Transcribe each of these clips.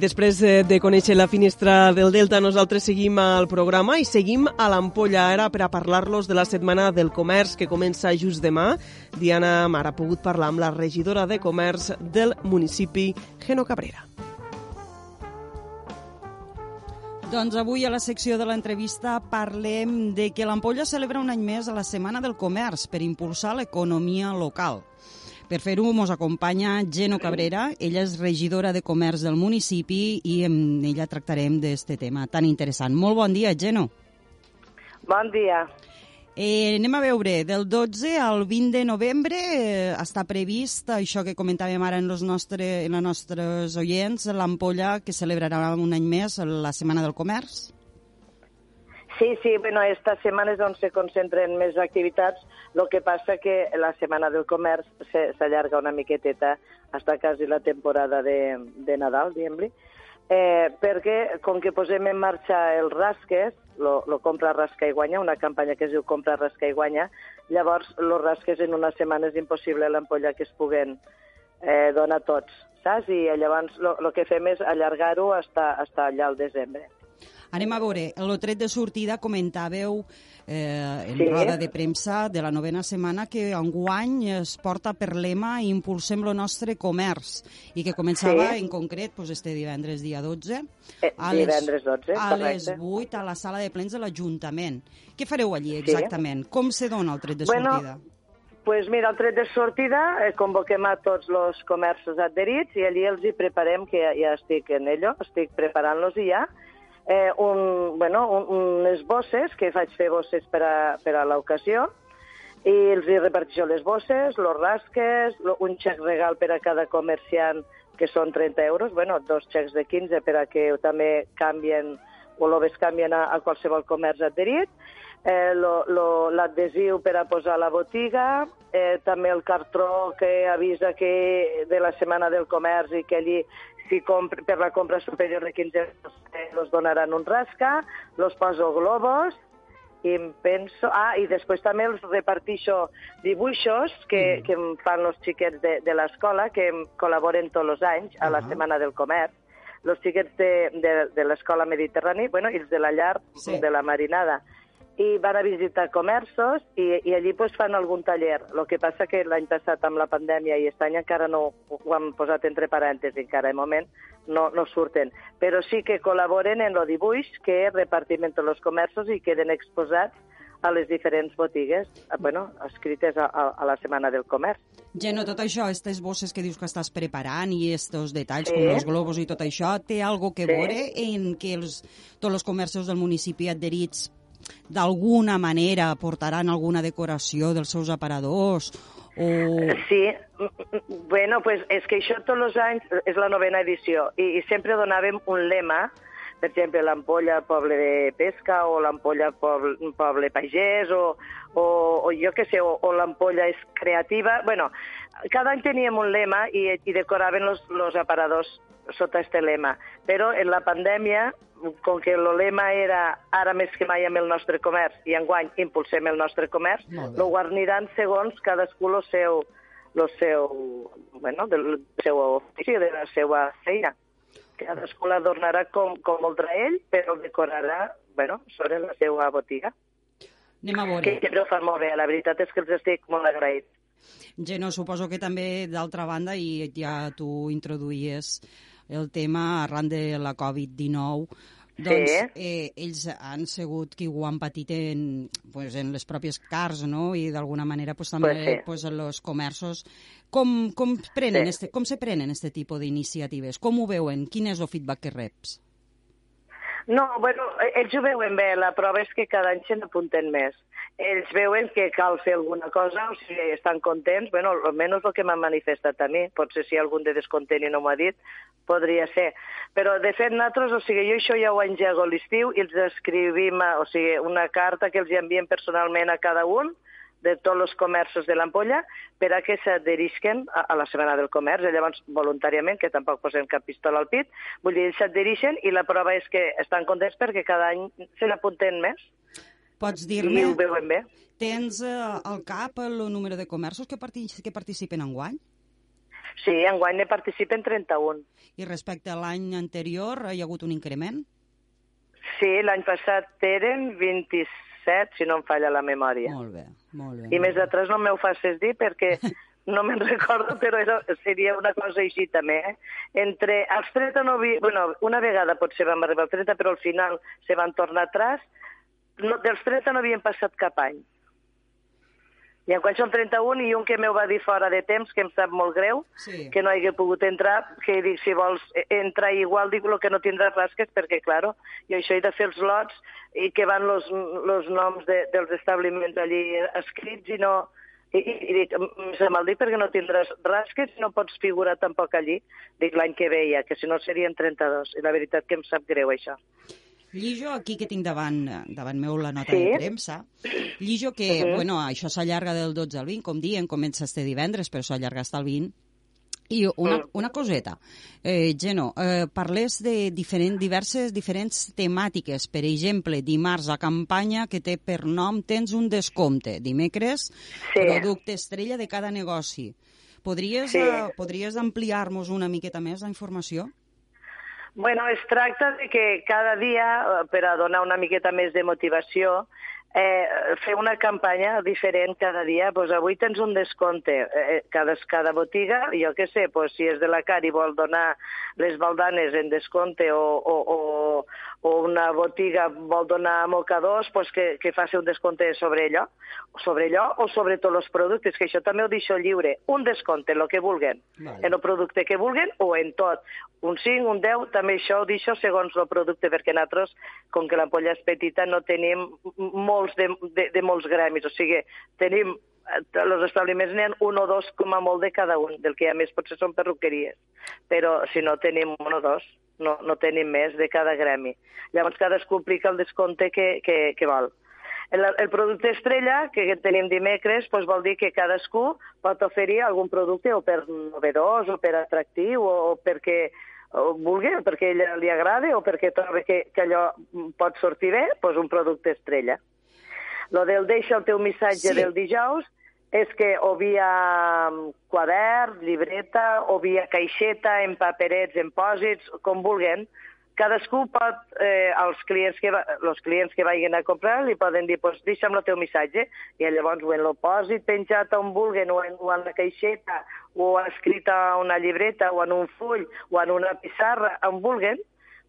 Després eh, de conèixer la finestra del Delta, nosaltres seguim al programa i seguim a l'Ampolla ara per a parlar-los de la Setmana del Comerç que comença just demà. Diana Mar ha pogut parlar amb la regidora de Comerç del municipi, Geno Cabrera. Doncs avui a la secció de l'entrevista parlem de que l'Ampolla celebra un any més a la Setmana del Comerç per impulsar l'economia local. Per fer-ho ens acompanya Geno Cabrera, ella és regidora de comerç del municipi i amb ella tractarem d'aquest tema tan interessant. Molt bon dia, Geno. Bon dia. Eh, anem a veure, del 12 al 20 de novembre eh, està previst això que comentàvem ara en els nostre, en els nostres oients, l'Ampolla, que celebrarà un any més la Setmana del Comerç. Sí, sí, bueno, esta setmana és on se concentren més activitats, el que passa que la Setmana del Comerç s'allarga una miqueteta fins quasi la temporada de, de Nadal, diguem-li, eh, perquè com que posem en marxa el Rasques, lo, lo compra, rasca i guanya, una campanya que es diu compra, rasca i guanya, llavors los rasques en una setmana és impossible l'ampolla que es puguen eh, donar tots, saps? I llavors el que fem és allargar-ho fins, fins allà al desembre. Anem a veure, el tret de sortida comentàveu eh, en sí. roda de premsa de la novena setmana que enguany es porta per lema Impulsem lo nostre comerç i que començava sí. en concret pues, este divendres dia 12 eh, a les, divendres 12, a les 8 a la sala de plens de l'Ajuntament. Què fareu allí exactament? Sí. Com se dona el tret de bueno, sortida? pues mira, el tret de sortida eh, convoquem a tots els comerços adherits i allí els hi preparem, que ja, ja estic en ello, estic preparant-los i ja, eh, un, bueno, un, unes bosses, que faig fer bosses per a, per a l'ocasió, i els hi reparteixo les bosses, los rasques, un xec regal per a cada comerciant, que són 30 euros, bueno, dos xecs de 15 per a que també canvien o l'obes canvien a, a qualsevol comerç adherit, eh, l'adhesiu per a posar a la botiga, eh, també el cartró que avisa que de la Setmana del Comerç i que allí si compre, per la compra superior de 15 euros eh, los donaran un rasca, los poso globos, i em penso... Ah, i després també els repartixo dibuixos que, mm. que em fan els xiquets de, de l'escola, que em col·laboren tots els anys a la uh -huh. Setmana del Comerç. Els xiquets de, de, de l'escola mediterrània, bueno, i els de la llar sí. de la marinada i van a visitar comerços i, i allí pues, fan algun taller. El que passa que l'any passat amb la pandèmia i aquest any encara no ho han posat entre parèntesis, encara de moment no, no surten. Però sí que col·laboren en el dibuix que repartim entre els comerços i queden exposats a les diferents botigues, bueno, escrites a, a, a la Setmana del Comerç. Geno, tot això, aquestes bosses que dius que estàs preparant i estos detalls sí. com els globus i tot això, té algo que sí. veure en que els, tots els comerços del municipi adherits d'alguna manera portaran alguna decoració dels seus aparadors o... Sí, bueno, pues és que això tots els anys és la novena edició i, i sempre donàvem un lema, per exemple, l'ampolla poble de pesca o l'ampolla poble, poble pagès o, o, o jo què sé, o, o l'ampolla és creativa. bueno, cada any teníem un lema i, i decoraven els aparadors sota este lema. Però en la pandèmia com que el lema era ara més que mai amb el nostre comerç i enguany impulsem el nostre comerç, lo guarniran segons cadascú el seu, lo seu, bueno, del seu ofici, de la seva feina. Cadascú l'adornarà com, com voldrà ell, però el decorarà bueno, sobre la seva botiga. Anem a veure. Que sempre ho fan molt bé, la veritat és que els estic molt agraïts. Geno, suposo que també, d'altra banda, i ja tu introduïes el tema arran de la Covid-19, doncs sí. eh, ells han sigut qui ho han patit en, pues, en les pròpies cars, no? I d'alguna manera pues, també pues, sí. pues, els comerços. Com, com, prenen sí. este, com se prenen este tipus d'iniciatives? Com ho veuen? Quin és el feedback que reps? No, bueno, ells ho veuen bé, la prova és que cada any se n'apunten més. Ells veuen que cal fer alguna cosa, o sigui, estan contents, bueno, almenys el que m'han manifestat a mi, potser si algun de descontent i no m'ho ha dit, podria ser. Però, de fet, nosaltres, o sigui, jo això ja ho engego a l'estiu i els escrivim, o sigui, una carta que els enviem personalment a cada un, de tots els comerços de l'ampolla per a que s'adherisquen a, a la Setmana del Comerç, i llavors voluntàriament, que tampoc posem cap pistola al pit, vull dir, s'adherixen i la prova és que estan contents perquè cada any se n'apunten més. Pots dir-me... ho veuen bé. Tens eh, al cap el número de comerços que, partic que participen en guany? Sí, en guany ne participen 31. I respecte a l'any anterior hi ha hagut un increment? Sí, l'any passat eren 26 set, si no em falla la memòria. Molt bé, molt bé. I més de tres no m'ho facis dir perquè no me'n recordo, però era, seria una cosa així també. Eh? Entre els 30 no vi... bueno, una vegada potser vam arribar al 30, però al final se van tornar atrás. No, dels 30 no havien passat cap any. I en quan són 31 i un que m'ho va dir fora de temps, que em sap molt greu, sí. que no hagi pogut entrar, que dic, si vols entrar igual, dic el que no tindràs rasques, perquè, claro, jo això he de fer els lots i que van los, los noms de, dels establiments allí escrits i no... I, i dic, se mal dit perquè no tindràs rasques i no pots figurar tampoc allí. Dic, l'any que veia, que si no serien 32. I la veritat que em sap greu, això. Llijo aquí que tinc davant, davant meu la nota sí? de premsa. Llijo que, uh -huh. bueno, això s'allarga del 12 al 20, com diem, comença este divendres, però s'allarga fins al 20. I una, mm. una coseta, eh, Geno, eh, parles de diferent, diverses diferents temàtiques. Per exemple, dimarts a campanya que té per nom Tens un descompte. Dimecres, sí. producte estrella de cada negoci. Podries, sí. uh, podries ampliar-nos una miqueta més la informació? Bueno, es tracta de que cada dia, eh, per a donar una miqueta més de motivació, eh, fer una campanya diferent cada dia. Pues avui tens un descompte. Eh, cada, cada botiga, jo què sé, pues, si és de la car i vol donar les baldanes en descompte o, o, o, o una botiga vol donar mocadors, pues que, que faci un descompte sobre allò, sobre allò o sobre tots els productes, que això també ho deixo lliure. Un descompte, el que vulguen, vale. en el producte que vulguen o en tot. Un 5, un 10, també això ho deixo segons el producte, perquè nosaltres, com que l'ampolla és petita, no tenim molts de, de, de molts gremis, o sigui, tenim els establiments n'hi ha un o dos com a molt de cada un, del que ha més potser són perruqueries, però si no tenim un o dos, no, no tenim més de cada gremi. Llavors cadascú aplica el descompte que, que, que vol. El, el producte estrella que tenim dimecres doncs vol dir que cadascú pot oferir algun producte o per novedós o per atractiu o, o perquè o vulgui, o perquè ella li agrada o perquè troba que, que allò pot sortir bé, doncs un producte estrella. Lo del deixa el teu missatge sí. del dijous és que o via mm, quadern, llibreta, o via caixeta, en paperets, en pòsits, com vulguen, cadascú pot, eh, els, clients que va, els clients que vagin a comprar li poden dir, pues, deixa'm el teu missatge, i llavors o en el pòsit penjat on vulguen, o en, o en la caixeta, o escrit a una llibreta, o en un full, o en una pissarra, on vulguen,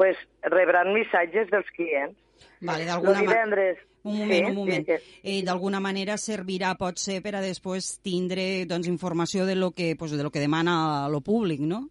pues, rebran missatges dels clients. Vale, d'alguna divendres... Un moment, sí, un moment. Sí, sí. Eh, D'alguna manera servirà, pot ser, per a després tindre doncs, informació de lo que, pues, de lo que demana lo públic, no?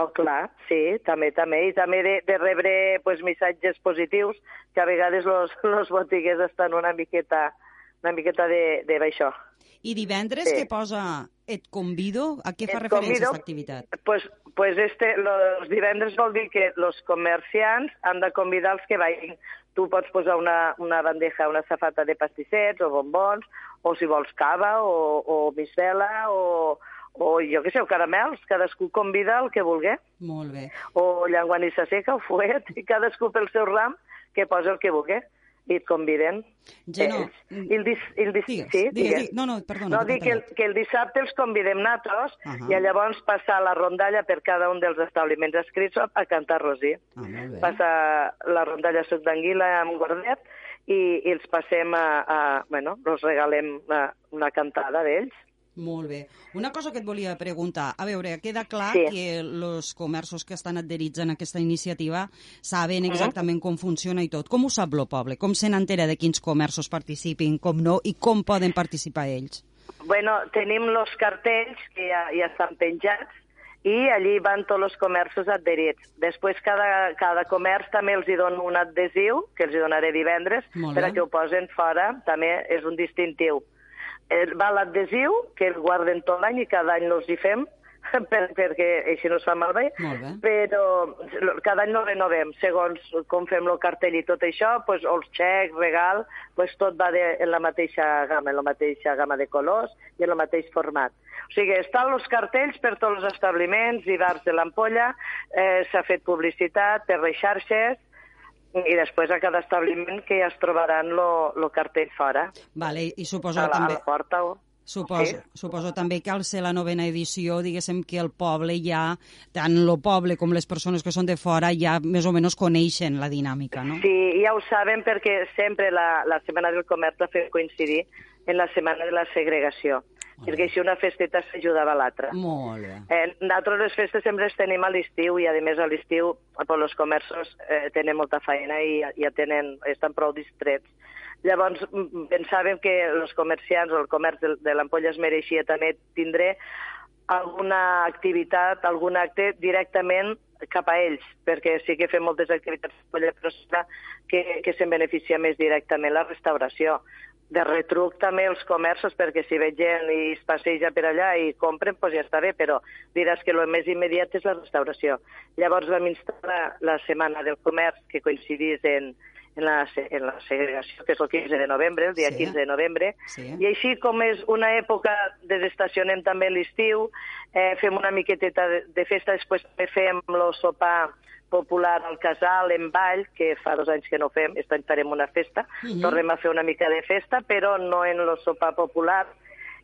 Oh, clar, sí, també, també. I també de, de rebre pues, missatges positius, que a vegades los, los botiguers estan una miqueta, una miqueta de, de baixó. I divendres sí. que posa et convido, a què fa et referència aquesta activitat? Pues, pues este, los divendres vol dir que els comerciants han de convidar els que vagin tu pots posar una, una bandeja, una safata de pastissets o bombons, o si vols cava o, o miscela o, o jo què sé, o caramels, cadascú convida el que vulgui. Molt bé. O llanguanissa seca o fuet, i cadascú pel seu ram que posa el que vulgui i et conviden. Geno, eh, el dis, el dis, digues, sí, digues, digues. No, no, perdona. No, dic que el, que el dissabte els convidem nosaltres uh -huh. i llavors passar la rondalla per cada un dels establiments escrits a, a cantar-los-hi. Ah, Passa la rondalla suc d'anguila amb guardet i, i els passem a, a bueno, els regalem una, una cantada d'ells. Molt bé. Una cosa que et volia preguntar. A veure, queda clar sí. que els comerços que estan adherits en aquesta iniciativa saben exactament uh -huh. com funciona i tot. Com ho sap el poble? Com se n'entera de quins comerços participin, com no, i com poden participar ells? Bueno, tenim els cartells que ja, ja estan penjats i allí van tots els comerços adherits. Després cada, cada comerç també els hi dona un adhesiu, que els hi donaré divendres, per a que ho posen fora, també és un distintiu. Eh, va l'adhesiu, que el guarden tot l'any i cada any els hi fem, per, perquè així no es fa malbé, però cada any no renovem, segons com fem el cartell i tot això, pues, els xecs, regal, pues, tot va de, en la mateixa gamma, en la mateixa gamma de colors i en el mateix format. O sigui, estan els cartells per tots els establiments i bars de l'ampolla, eh, s'ha fet publicitat per les xarxes, i després a cada establiment que ja es trobaran el cartell fora. Vale, i suposo a la, també... A la porta o... Suposo, sí. suposo també que al ser la novena edició, diguéssim que el poble ja, tant el poble com les persones que són de fora, ja més o menys coneixen la dinàmica, no? Sí, ja ho saben perquè sempre la, la Setmana del Comerç la fem coincidir en la Setmana de la Segregació perquè així una festeta s'ajudava a l'altra. Molt bé. Eh, nosaltres les festes sempre les tenim a l'estiu i, a més, a l'estiu pues, els comerços eh, tenen molta feina i ja tenen, estan prou distrets. Llavors pensàvem que els comerciants o el comerç de, de l'ampolla es mereixia també tindre alguna activitat, algun acte directament cap a ells, perquè sí que fem moltes activitats però que, que se'n beneficia més directament la restauració de retruc també els comerços, perquè si ve gent i es passeja per allà i compren, doncs ja està bé, però diràs que el més immediat és la restauració. Llavors vam instal·lar la Setmana del Comerç, que coincidís en, en, la, en la segregació, que és el 15 de novembre, el dia sí. 15 de novembre, sí. i així com és una època, desestacionem també l'estiu, eh, fem una miqueteta de, de festa, després fem el sopar popular al casal, en ball, que fa dos anys que no fem, aquest any farem una festa, uh mhm. -huh. tornem a fer una mica de festa, però no en el sopar popular,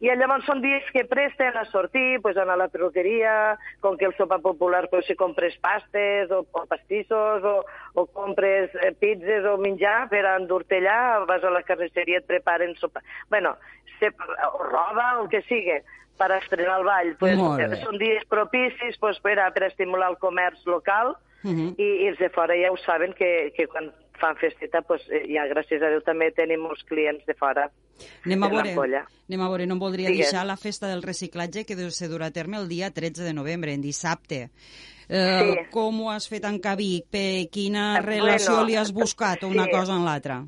i llavors són dies que presten a sortir, pues, anar a la perruqueria, com que el sopar popular pues, si compres pastes o, o pastissos o, o compres eh, pizzas o menjar per endur-te allà, vas a la carnisseria, et preparen sopar... bueno, se, o roba, o el que sigui per estrenar el ball. Pues, són dies propicis pues, per, a, per estimular el comerç local uh -huh. i, i els de fora ja ho saben que, que quan fan festeta, pues, eh, ja gràcies a Déu també tenim molts clients de fora. Anem a veure, anem a veure, no em voldria Digues. deixar la festa del reciclatge que se durà a terme el dia 13 de novembre, en dissabte. Eh, sí. Com ho has fet encabir? Per quina relació bueno, li has buscat una sí. cosa en l'altra?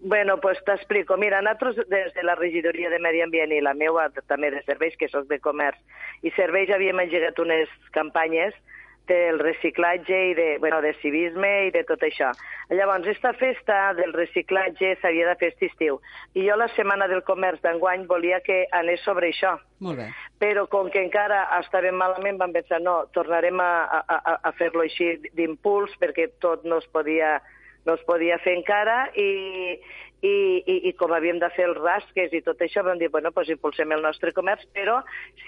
Bueno, pues t'explico. Mira, nosaltres des de la regidoria de Medi Ambient i la meva també de serveis, que sóc de comerç, i serveis havíem engegat unes campanyes del reciclatge i de, bueno, de civisme i de tot això. Llavors, aquesta festa del reciclatge s'havia de fer estiu. I jo la Setmana del Comerç d'enguany volia que anés sobre això. Molt bé. Però com que encara estàvem malament, vam pensar, no, tornarem a, a, a fer-lo així d'impuls perquè tot no es podia no es podia fer encara i, i, i, i com havíem de fer els rasques i tot això, vam dir, bueno, doncs impulsem el nostre comerç, però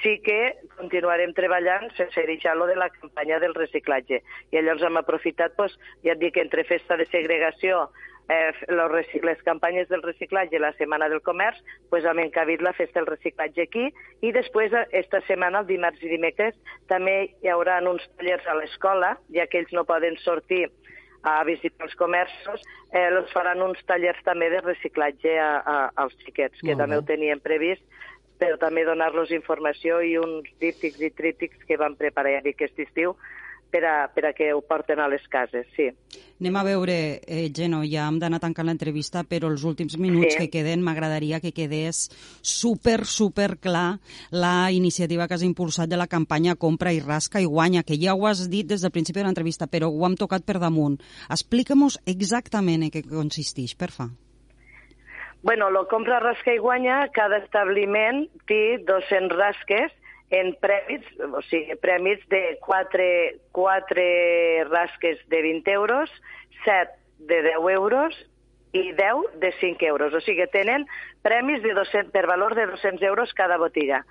sí que continuarem treballant sense deixar lo de la campanya del reciclatge. I llavors hem aprofitat, doncs, ja et dic, entre festa de segregació, eh, los, les campanyes del reciclatge la Setmana del Comerç, pues hem encabit la festa del reciclatge aquí i després, esta setmana, el dimarts i dimecres, també hi haurà uns tallers a l'escola, ja que ells no poden sortir a visitar els comerços, eh, els faran uns tallers també de reciclatge a, a, als xiquets, que també ho tenien previst, però també donar-los informació i uns díptics i tríptics que van preparar aquest estiu per a, per a que ho porten a les cases, sí. Anem a veure, eh, Geno, ja hem d'anar tancant l'entrevista, però els últims minuts sí. que queden m'agradaria que quedés super, super clar la iniciativa que has impulsat de la campanya Compra i rasca i guanya, que ja ho has dit des del principi de l'entrevista, però ho hem tocat per damunt. Explica'm exactament en què consisteix, per fa. Bueno, lo compra, rasca i guanya, cada establiment té 200 rasques en premis, o sigui, premis de 4, 4 rasques de 20 euros, 7 de 10 euros i 10 de 5 euros. O sigui, tenen premis de 200, per valor de 200 euros cada botiga.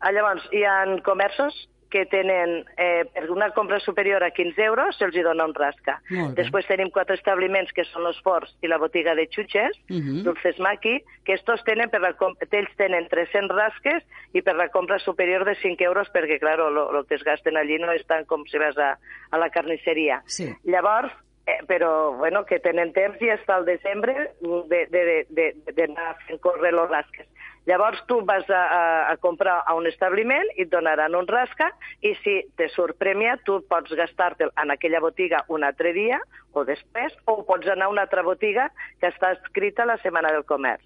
Ah, llavors, hi ha comerços que tenen, eh, per una compra superior a 15 euros, se'ls hi dona un rasca. Després tenim quatre establiments, que són los Forts i la botiga de xutxes, uh -huh. Dulces Maki, que estos tenen per la, ells tenen 300 rasques i per la compra superior de 5 euros, perquè, clar, el que es gasten allí no és tant com si vas a, a la carnisseria. Sí. Llavors, eh, però bueno, que tenen temps i està al desembre d'anar fent córrer els rasques. Llavors tu vas a, a, a comprar a un establiment i et donaran un rasca i si te surt premiat tu pots gastar-te en aquella botiga un altre dia o després o pots anar a una altra botiga que està escrita a la Setmana del Comerç.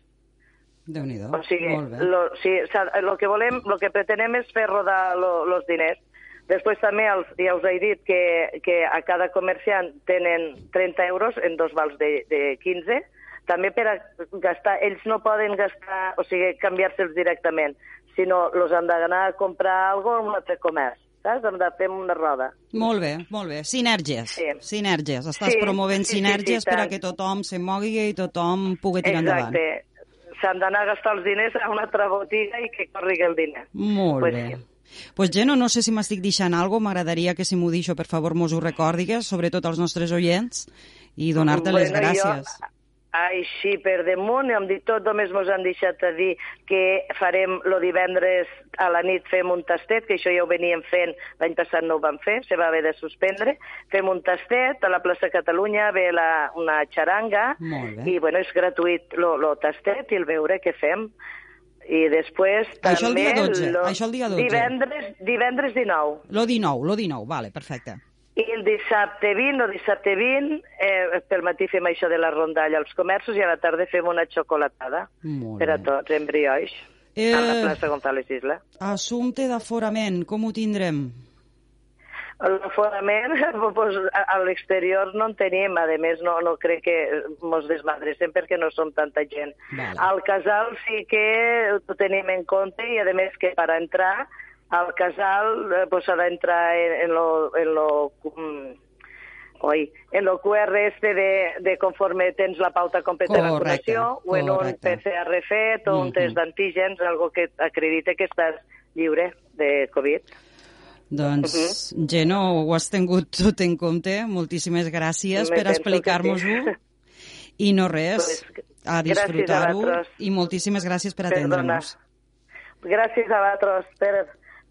déu nhi O sigui, lo, sí, lo que volem, lo que pretenem és fer rodar lo, los diners. Després també els, ja us he dit que, que a cada comerciant tenen 30 euros en dos vals de, de 15, també per a gastar, ells no poden gastar, o sigui, canviar-se'ls directament, sinó els han d'anar a comprar alguna cosa en un altre comerç saps? Hem de fer una roda. Molt bé, molt bé. Sinergies. Sí. Sinergies. Estàs Sí, promovent sí, sí, sinergies sí, per a que tothom se mogui i tothom pugui tirar endavant. Exacte. S'han d'anar a gastar els diners a una altra botiga i que corri el diner. Molt Pues bé. sí. Pues Geno, no sé si m'estic deixant alguna cosa, m'agradaria que si m'ho deixo, per favor, mos ho recordigues, sobretot als nostres oients, i donar-te les Bueno, gràcies. Jo, així per damunt, hem dit tot, només mos han deixat a dir que farem lo divendres a la nit fem un tastet, que això ja ho veníem fent, l'any passat no ho vam fer, se va haver de suspendre, fem un tastet, a la plaça Catalunya ve la, una xaranga, i bueno, és gratuït lo, lo tastet i el veure què fem. I després Això el també... dia 12, això el dia 12. Divendres, divendres 19. Lo 19, lo 19, vale, perfecte. I el dissabte 20, o dissabte 20, eh, pel matí fem això de la rondalla als comerços i a la tarda fem una xocolatada Molt per a tots, en brioix, Eh, a la plaça González Isla. Assumpte d'aforament, com ho tindrem? L'aforament, pues, a, l'exterior no en tenim, a més no, no crec que mos desmadressem perquè no som tanta gent. Vale. Al casal sí que ho tenim en compte i a més que per entrar al casal eh, pues, d'entrar en, en lo, en lo mm, oi, en lo QR este de, de conforme tens la pauta completa de vacunació o en un. PCR fet o un Mhm. test d'antígens, algo que acredite que estàs lliure de Covid. Doncs, Geno, ho has tingut tot en compte. Moltíssimes gràcies Me per explicar-nos-ho. sí. I no res, Pues, a disfrutar-ho. I moltíssimes gràcies per atendre'ns. Gràcies a vosaltres per,